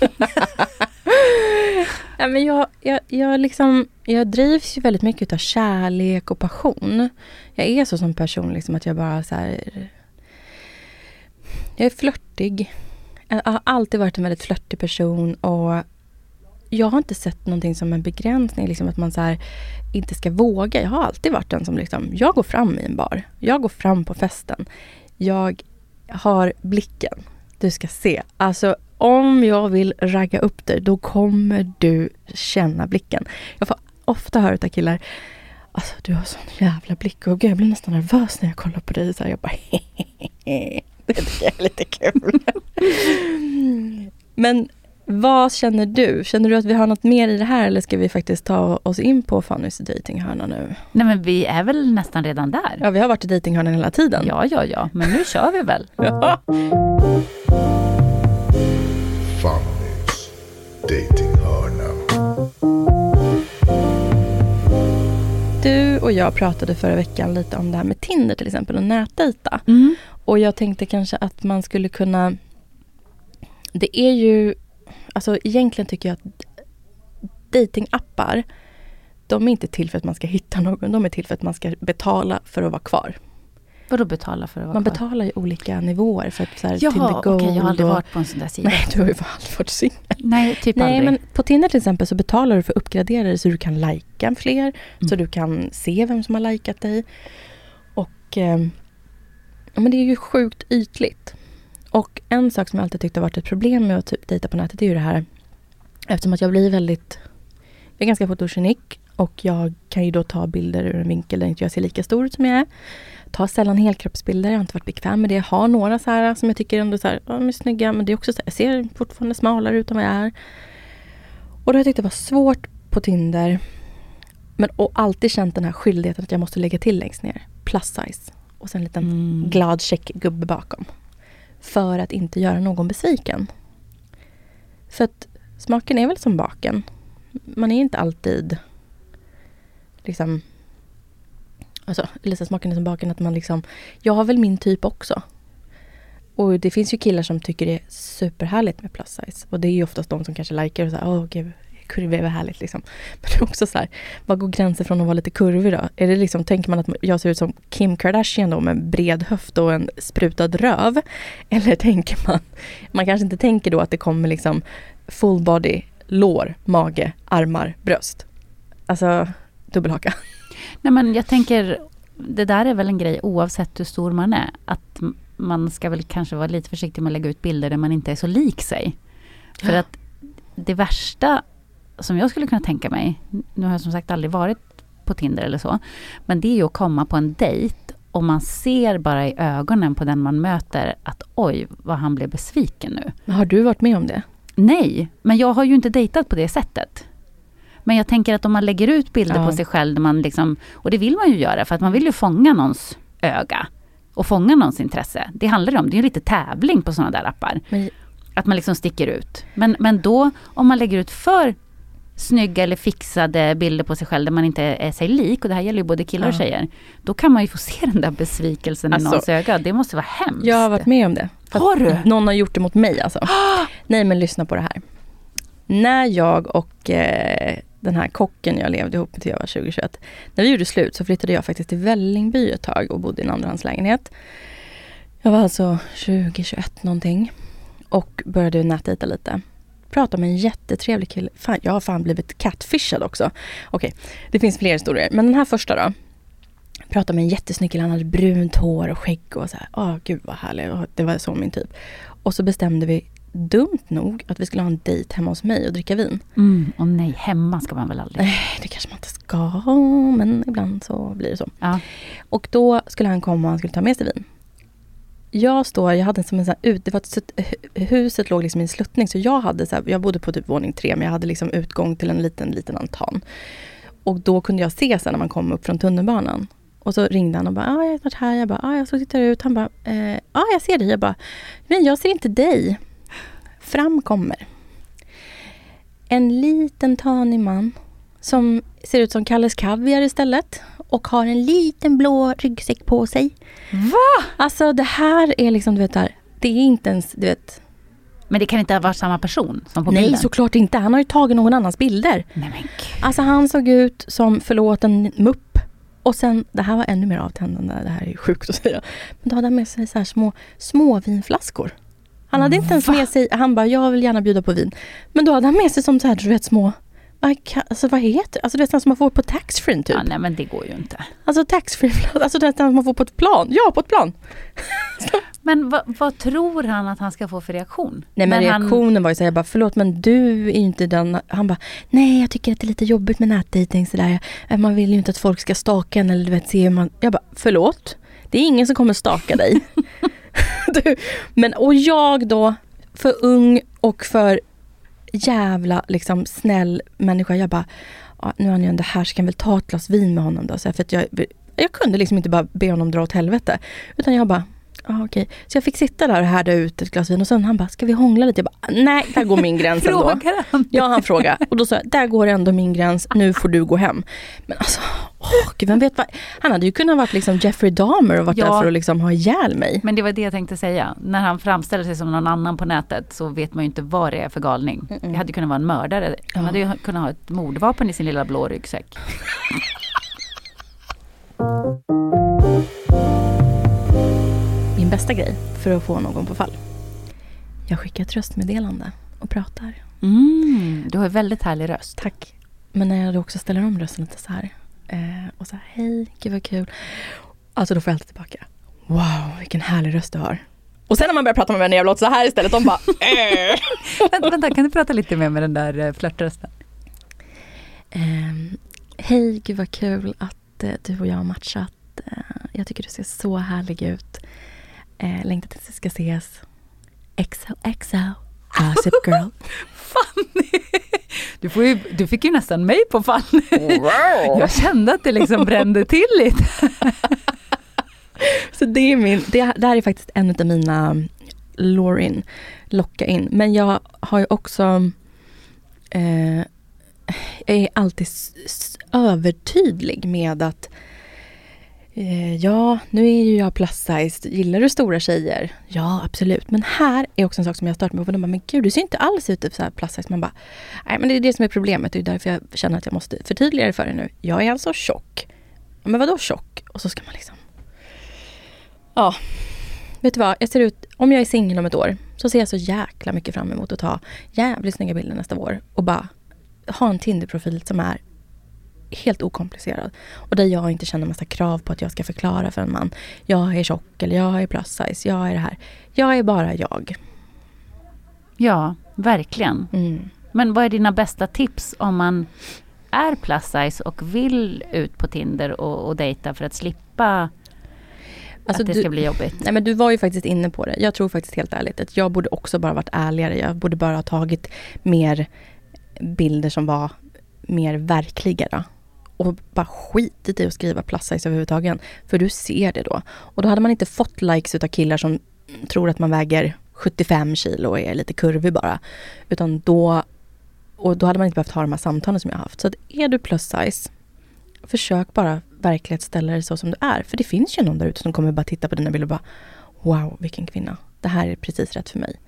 Nej, men jag, jag, jag, liksom, jag drivs ju väldigt mycket av kärlek och passion. Jag är så som person liksom att jag bara så här, Jag är flörtig. Jag har alltid varit en väldigt flörtig person och jag har inte sett någonting som en begränsning, liksom att man så här, inte ska våga. Jag har alltid varit den som liksom, jag går fram i en bar. Jag går fram på festen. Jag har blicken. Du ska se. Alltså om jag vill ragga upp dig, då kommer du känna blicken. Jag får ofta höra av killar, alltså du har sån jävla blick och jag blir nästan nervös när jag kollar på dig. Så här, jag bara Det tycker jag är lite kul. Men vad känner du? Känner du att vi har något mer i det här eller ska vi faktiskt ta oss in på Fannys dejtinghörna nu? Nej men vi är väl nästan redan där. Ja, vi har varit i dejtinghörnan hela tiden. Ja, ja, ja. Men nu kör vi väl. Ja. Fannys datinghörna. Du och jag pratade förra veckan lite om det här med Tinder till exempel och nätdejta. Mm. Och jag tänkte kanske att man skulle kunna... Det är ju... Alltså egentligen tycker jag att datingappar de är inte till för att man ska hitta någon. De är till för att man ska betala för att vara kvar. Vadå betala för att vara Man kvar? betalar ju olika nivåer för att så här, Jaha, Tinder okej, Gold jag har aldrig och- varit på en sån där sida. Nej, du har ju aldrig varit singel. Nej, typ Nej, aldrig. men på Tinder till exempel så betalar du för uppgraderare så du kan lajka fler. Mm. Så du kan se vem som har likat dig. Och eh, men det är ju sjukt ytligt. Och en sak som jag alltid tyckt har varit ett problem med att typ dejta på nätet är ju det här eftersom att jag blir väldigt jag är ganska fotogenik och jag kan ju då ta bilder ur en vinkel där inte jag ser lika stor ut som jag är. Tar sällan helkroppsbilder, jag har inte varit bekväm med det. Jag har några så här som jag tycker ändå så här, ja, de är snygga men det är också så här, jag ser fortfarande smalare ut än vad jag är. Och då har jag tyckt det var svårt på Tinder. Men och alltid känt den här skyldigheten att jag måste lägga till längst ner. Plus size. Och sen en liten Mm. glad check gubbe bakom. För att inte göra någon besviken. För att smaken är väl som baken. Man är inte alltid liksom Alltså, eller så smaken är som baken att man liksom Jag har väl min typ också. Och det finns ju killar som tycker det är superhärligt med plus size. Och det är ju oftast de som kanske likar och säger åh gud, kurvig är härligt liksom. Men också så här, vad går gränsen från att vara lite kurvig då? Är det liksom, tänker man att jag ser ut som Kim Kardashian då med en bred höft och en sprutad röv? Eller tänker man, man kanske inte tänker då att det kommer liksom full body, lår, mage, armar, bröst. Alltså dubbelhaka. Nej men jag tänker, det där är väl en grej oavsett hur stor man är. Att man ska väl kanske vara lite försiktig med att lägga ut bilder där man inte är så lik sig. För Ja. att det värsta som jag skulle kunna tänka mig, nu har jag som sagt aldrig varit på Tinder eller så, men det är ju att komma på en dejt och man ser bara i ögonen på den man möter att oj, vad han blev besviken nu. Har du varit med om det? Nej, men jag har ju inte dejtat på det sättet. Men jag tänker att om man lägger ut bilder Ja. på sig själv, man liksom, och det vill man ju göra för att man vill ju fånga någons öga och fånga någons intresse. Det handlar ju om, det är ju lite tävling på sådana där appar. Men, Att man liksom sticker ut. Men, men då, om man lägger ut för snygga eller fixade bilder på sig själv där man inte är sig lik, och det här gäller ju både killar och Ja. tjejer, då kan man ju få se den där besvikelsen Alltså, i någons öga. Det måste vara hemskt. jag har varit med om det. Har du? Någon har gjort det mot mig alltså. Nej men lyssna på det här. När jag och eh, den här kocken jag levde ihop med till jag var 2021. När vi gjorde slut så flyttade jag faktiskt till Vällingby ett tag och bodde i en andrahandslägenhet. Jag var alltså 20, 21 någonting. Och började nätdejta lite. Pratade med en jättetrevlig kille. Fan, jag har fan blivit catfishad också. Okej, det finns fler historier. Men den här första då. Pratade med en jättesnygg kille, han hade brunt hår och skägg och så här. Åh gud vad härlig. Det var så min typ. Och så bestämde vi, dumt nog, att vi skulle ha en dejt hemma hos mig och dricka vin. Mm, och nej, hemma ska man väl aldrig? Nej, det kanske man inte ska, men ibland så blir det så. Ja. Och då skulle han komma och han skulle ta med sig vin. Jag står, jag hade som en sån här ut, det var ett, huset låg liksom i en sluttning så jag hade så här, jag bodde på typ våning tre men jag hade liksom utgång till en liten, liten altan. Och då kunde jag se sen när man kom upp från tunnelbanan. Och så ringde han och bara, ah, jag har varit här. Jag bara, ah, jag såg tittar ut. Han bara, eh, ah, jag ser dig. Jag bara, nej jag ser inte dig. Fram kommer en liten tanig man som ser ut som Kalles Kaviar istället och har en liten blå ryggsäck på sig. Va? Alltså det här är liksom, du vet, där, det är inte ens, du vet. Men det kan inte ha varit samma person som på nej, bilden? såklart inte. Han har ju tagit någon annans bilder. Nej men. Alltså han såg ut som, förlåt, en mupp. Och sen, det här var ännu mer avtändande, det här är ju sjukt att säga. Men då hade han med sig så här små, små vinflaskor. Han hade inte ens Va? med sig, han bara, jag vill gärna bjuda på vin. Men då hade han med sig som så här, du vet små, vad ka- alltså vad heter Alltså det är som man får på taxfree typ. Ja, nej men det går ju inte. Alltså taxfree, alltså det är som man får på ett plan. Ja, på ett plan. Men vad, vad tror han att han ska få för reaktion? Nej men, han- reaktionen var ju såhär, jag bara förlåt men du är ju inte den. Han bara, nej jag tycker att det är lite jobbigt med nätdejting sådär. Eh, Man vill ju inte att folk ska staka en eller du vet se hur man. Jag bara, förlåt? Det är ingen som kommer staka dig. du, men och jag då, för ung och för jävla liksom snäll människa. Jag bara, nu är han ju ändå här så kan jag väl ta ett glas vin med honom då. Så här, för att jag, jag kunde liksom inte bara be honom dra åt helvete. Utan jag bara, Ja, okej. Så jag fick sitta där och härda ut ett glas vin och sen han bara, ska vi hångla lite? Jag bara, nej, där går min gräns ändå. Frågar han? Ja, han frågade. Och då sa jag, där går ändå min gräns, nu får du gå hem. Men alltså, åh, gud, vem vet vad. Han hade ju kunnat vara liksom Jeffrey Dahmer och varit Ja. där för att liksom ha ihjäl mig. Men det var det jag tänkte säga. När han framställer sig som någon annan på nätet så vet man ju inte vad det är för galning. Det hade kunnat vara en mördare. Han hade ju kunnat ha ett mordvapen i sin lilla blå ryggsäck. Bästa grej för att få någon på fall. Jag skickar ett röstmeddelande och pratar. Mm, du har en väldigt härlig röst. Tack. Men när jag då också ställer om rösten lite så här. Eh, och så här, hej, gud vad kul. Alltså då får jag alltid tillbaka. Wow, vilken härlig röst du har. Och sen när man börjar prata med vänner, jag låter så här istället. De bara, äh. vänta, vänta, kan du prata lite mer med den där eh, flörtrösten? Ehm, Hej, gud vad kul att eh, du och jag har matchat. Eh, jag tycker du ser så härlig ut. Eh, längtar tills vi ska ses. XOXO, Gossip Girl. Fanny! Du, får ju, du fick ju nästan mig på fall. Jag kände att det liksom brände till lite. Så det är min, det, det här är faktiskt en av mina lure in, locka in. Men jag har ju också, eh, jag är alltid övertydlig med att Eh, ja, nu är ju jag plus size. Gillar du stora tjejer? Ja, absolut. Men här är också en sak som jag har stört mig på. De bara, men gud, du ser inte alls ut typ så här plus size. Man bara, nej men det är det som är problemet. Det är därför jag känner att jag måste förtydliga det för dig nu. Jag är alltså tjock. Ja, Men vadå tjock? Och så ska man liksom Ja, vet du vad? Jag ser ut, om jag är singel om ett år så ser jag så jäkla mycket fram emot att ta jävligt snygga bilder nästa år och bara ha en Tinder-profil som är helt okomplicerad. Och där jag inte känner massa krav på att jag ska förklara för en man. Jag är tjock eller jag är plus size, jag är det här. Jag är bara jag. Ja, verkligen. Mm. Men vad är dina bästa tips om man är plus size och vill ut på Tinder och, och dejta för att slippa Alltså, att det du- ska bli jobbigt? Nej men du var ju faktiskt inne på det. Jag tror faktiskt helt ärligt att jag borde också bara varit ärligare. Jag borde bara ha tagit mer bilder som var mer verkliga. Då. Och bara skitit i typ att skriva plus size överhuvudtaget. För du ser det då. Och då hade man inte fått likes utav killar som tror att man väger 75 kilo och är lite kurvig bara. Utan då, och då hade man inte behövt ha de här samtalen som jag har haft. Så att är du plus size, försök bara verklighetsställa dig så som du är. För det finns ju någon där ute som kommer bara titta på dina bilder och bara Wow, vilken kvinna. Det här är precis rätt för mig.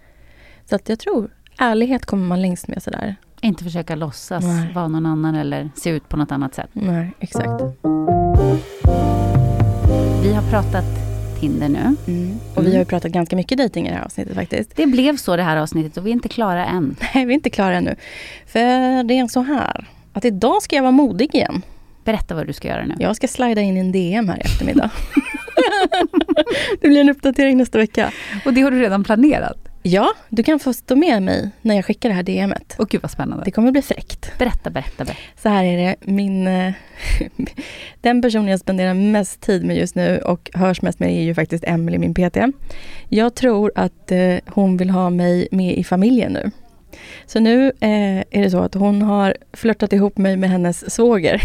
Så att jag tror, ärlighet kommer man längst med sådär. Inte försöka låtsas Nej. vara någon annan eller se ut på något annat sätt. Nej, exakt. Vi har pratat Tinder nu. Mm. Och vi har ju pratat ganska mycket dejting i det här avsnittet faktiskt. Det blev så det här avsnittet och vi är inte klara än. Nej, vi är inte klara ännu. För det är så här, att idag ska jag vara modig igen. Berätta vad du ska göra nu. Jag ska slida in i en DM här i eftermiddag. det blir en uppdatering nästa vecka. Och det har du redan planerat? Ja, du kan få stå med mig när jag skickar det här DMet. Och gud vad spännande. Det kommer bli fräckt. Berätta, berätta, berätta. Så här är det, min, eh, den personen jag spenderar mest tid med just nu och hörs mest med är ju faktiskt Emily, min PT. Jag tror att eh, hon vill ha mig med i familjen nu. Så nu eh, är det så att hon har flörtat ihop mig med hennes svåger.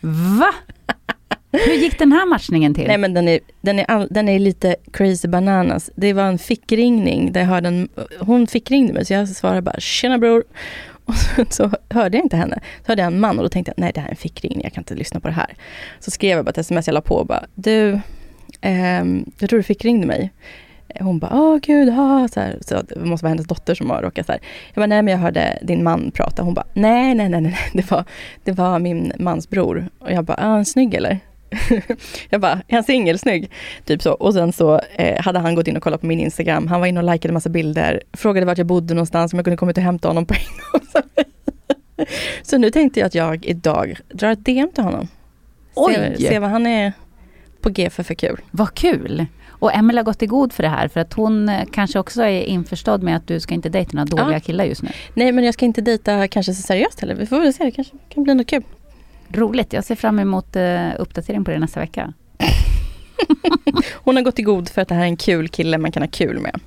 Va? Hur gick den här matchningen till? Nej men den är, den, är all, den är lite crazy bananas. Det var en fickringning där jag hörde en, hon fickringde mig så jag svarade bara tjena bror. Och så, så, hörde jag inte henne. Så hörde jag en man och då tänkte jag nej det här är en fickringning, jag kan inte lyssna på det här. Så skrev jag bara ett sms, jag la på och bara du, eh, jag tror du fickringde mig. Hon bara, åh gud, ha, så, här, så det måste vara hennes dotter som har råkat så här. Jag bara, nej men jag hörde din man prata. Hon bara, nej nej nej, nej. Det, var, det var min mans bror. Och jag bara, ah, är han snygg eller? jag bara, är han singelsnygg? Typ så. Och sen så eh, hade han gått in och kollat på min Instagram. Han var inne och likade massa bilder. Frågade vart jag bodde någonstans, om jag kunde komma ut och hämta honom på en gång. så nu tänkte jag att jag idag drar ett DM till honom. Oj! Se, se vad han är på G för för kul. Vad kul! Och Emelie har gått i god för det här för att hon eh, kanske också är införstådd med att du ska inte dejta några dåliga Ja. killar just nu. Nej men jag ska inte dejta kanske så seriöst heller. Vi får väl se, det kanske kan bli något kul. Roligt, jag ser fram emot uh, uppdatering på det nästa vecka. Hon har gått i god för att det här är en kul kille man kan ha kul med.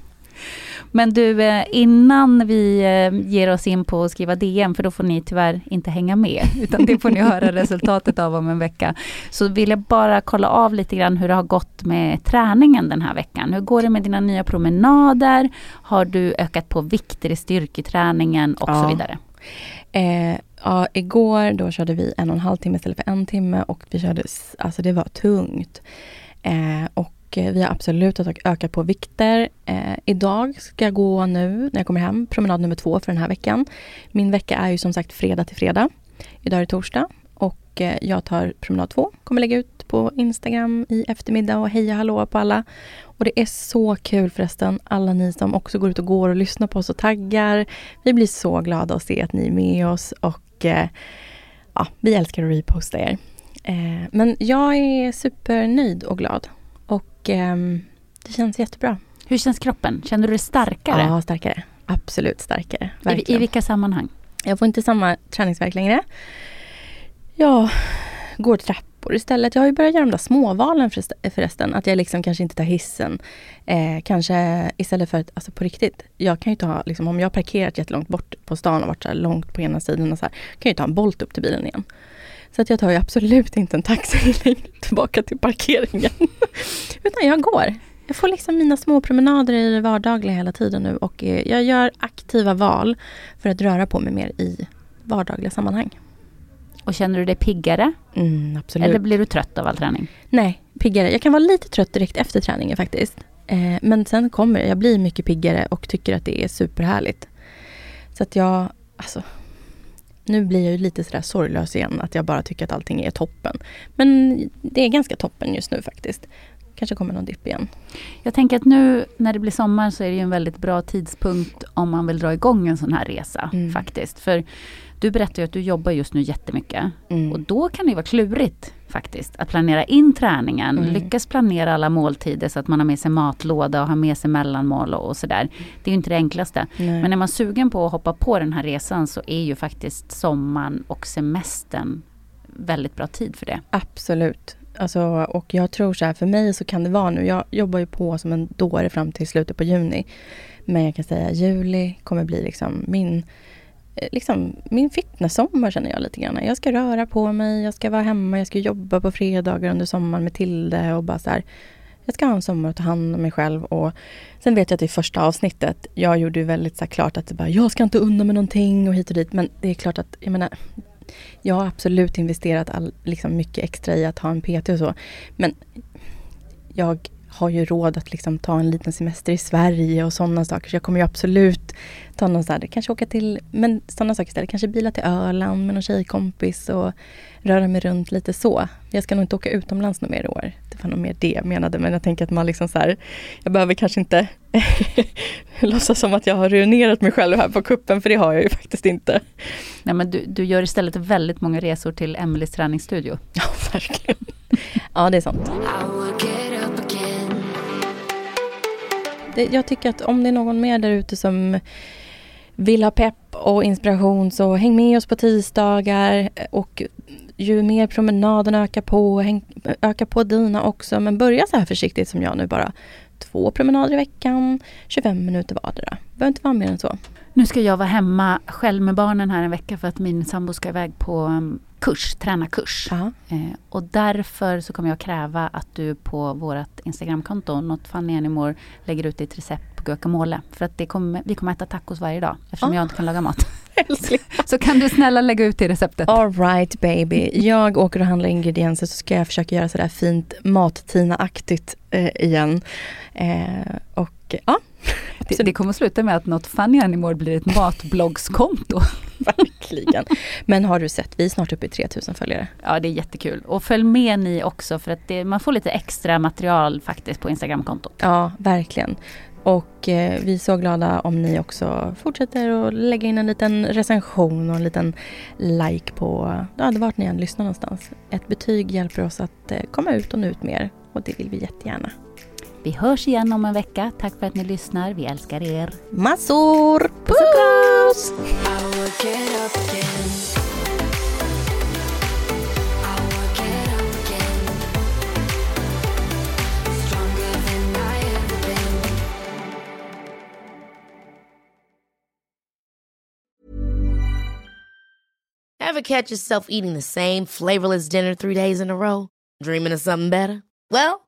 Men du, eh, innan vi eh, ger oss in på att skriva DM, för då får ni tyvärr inte hänga med, utan det får ni höra resultatet av om en vecka. Så vill jag bara kolla av lite grann hur det har gått med träningen den här veckan. Hur går det med dina nya promenader? Har du ökat på vikter i styrketräningen och så Ja. vidare? Eh, ja, igår då körde vi en och en halv timme istället för en timme och vi körde, alltså det var tungt. Eh, och vi har absolut ökat på vikter. Eh, idag ska jag gå nu när jag kommer hem, promenad nummer två för den här veckan. Min vecka är ju som sagt fredag till fredag. Idag är det torsdag och eh, jag tar promenad två. Kommer lägga ut på Instagram i eftermiddag och heja hallå på alla. Och det är så kul förresten, alla ni som också går ut och går och lyssnar på oss och taggar. Vi blir så glada att se att ni är med oss och eh, ja, vi älskar att reposta er. Eh, men jag är supernöjd och glad. Och ehm, det känns jättebra. Hur känns kroppen? Känner du dig starkare? Ja, starkare. Absolut starkare. I, I vilka sammanhang? Jag får inte samma träningsvärk längre. Jag går trappor istället. Jag har ju börjat göra de där småvalen förresten. Att jag liksom kanske inte tar hissen. Eh, kanske istället för att, alltså på riktigt. Jag kan ju ta, liksom, om jag har parkerat jättelångt bort på stan och varit så här långt på ena sidan och så här. Kan jag ju ta en Bolt upp till bilen igen. Så att jag tar ju absolut inte en taxi längre tillbaka till parkeringen. Utan jag går. Jag får liksom mina små promenader i det vardagliga hela tiden nu och eh, jag gör aktiva val för att röra på mig mer i vardagliga sammanhang. Och känner du dig piggare? Mm, absolut. Eller blir du trött av all träning? Nej, piggare. Jag kan vara lite trött direkt efter träningen faktiskt. Eh, men sen kommer det. Jag blir mycket piggare och tycker att det är superhärligt. Så att jag, alltså. Nu blir jag ju lite sådär sorglös igen, att jag bara tycker att allting är toppen. Men det är ganska toppen just nu faktiskt. Kanske kommer någon dipp igen. Jag tänker att nu när det blir sommar så är det ju en väldigt bra tidpunkt om man vill dra igång en sån här resa Mm. faktiskt. För du berättar ju att du jobbar just nu jättemycket. Mm. Och då kan det vara klurigt faktiskt att planera in träningen. Mm. Lyckas planera alla måltider så att man har med sig matlåda och har med sig mellanmål och, och sådär. Det är ju inte det enklaste. Nej. Men är man sugen på att hoppa på den här resan så är ju faktiskt sommaren och semestern väldigt bra tid för det. Absolut. Alltså, och jag tror så här, för mig så kan det vara nu, jag jobbar ju på som en dåre fram till slutet på juni. Men jag kan säga juli kommer bli liksom min, Eh, liksom min fitnesssommar känner jag lite grann. Jag ska röra på mig, jag ska vara hemma, jag ska jobba på fredagar under sommaren med Tilde och bara så här. Jag ska ha en sommar och ta hand om mig själv och sen vet jag att i första avsnittet, jag gjorde ju väldigt så klart att bara, jag ska inte unna mig någonting och hit och dit. Men det är klart att, jag menar, jag har absolut investerat all, liksom mycket extra i att ha en PT och så. Men jag har ju råd att liksom ta en liten semester i Sverige och sådana saker. Så jag kommer ju absolut ta någon sån här, kanske åka till, men sådana saker istället. Kanske bila till Öland med någon tjejkompis och röra mig runt lite så. Jag ska nog inte åka utomlands något mer i år. Det var nog mer det jag menade. Men jag tänker att man liksom så här, jag behöver kanske inte låtsas som att jag har ruinerat mig själv här på kuppen för det har jag ju faktiskt inte. Nej men du, du gör istället väldigt många resor till Emelies träningsstudio. Ja, verkligen. Ja, det är sant. Det, jag tycker att om det är någon mer där ute som vill ha pepp och inspiration så häng med oss på tisdagar och ju mer promenaden ökar på, häng, öka på dina också. Men börja så här försiktigt som jag nu bara. Två promenader i veckan, 25 minuter vardera. Behöver inte vara mer än så. Nu ska jag vara hemma själv med barnen här en vecka för att min sambo ska iväg på mm, kurs, tränarkurs. Ja. Eh, och därför så kommer jag kräva att du på vårt Instagramkonto, Anymore, lägger ut ditt recept på guacamole. För att det kommer, vi kommer äta tacos varje dag eftersom Ah. jag inte kan laga mat. Så kan du snälla lägga ut det receptet. Alright baby. Jag åker och handlar ingredienser så ska jag försöka göra sådär fint mat-Tina-aktigt eh, igen. Eh, och ja, Det, det kommer sluta med att Not Funny Anymore blir ett matbloggskonto. verkligen. Men har du sett, vi är snart uppe i 3000 följare. Ja, det är jättekul. Och följ med ni också för att det, man får lite extra material faktiskt på Instagramkontot. Ja, verkligen. Och eh, vi är så glada om ni också fortsätter att lägga in en liten recension och en liten like på ja, vart ni än lyssnar någonstans. Ett betyg hjälper oss att eh, komma ut och nå ut mer och det vill vi jättegärna. Vi hörs igen om en vecka. Tack för att ni lyssnar. Vi älskar er. Massor! Puss och kram! Ever catch yourself eating the same flavorless dinner three days in a row? Dreaming of something better? Well,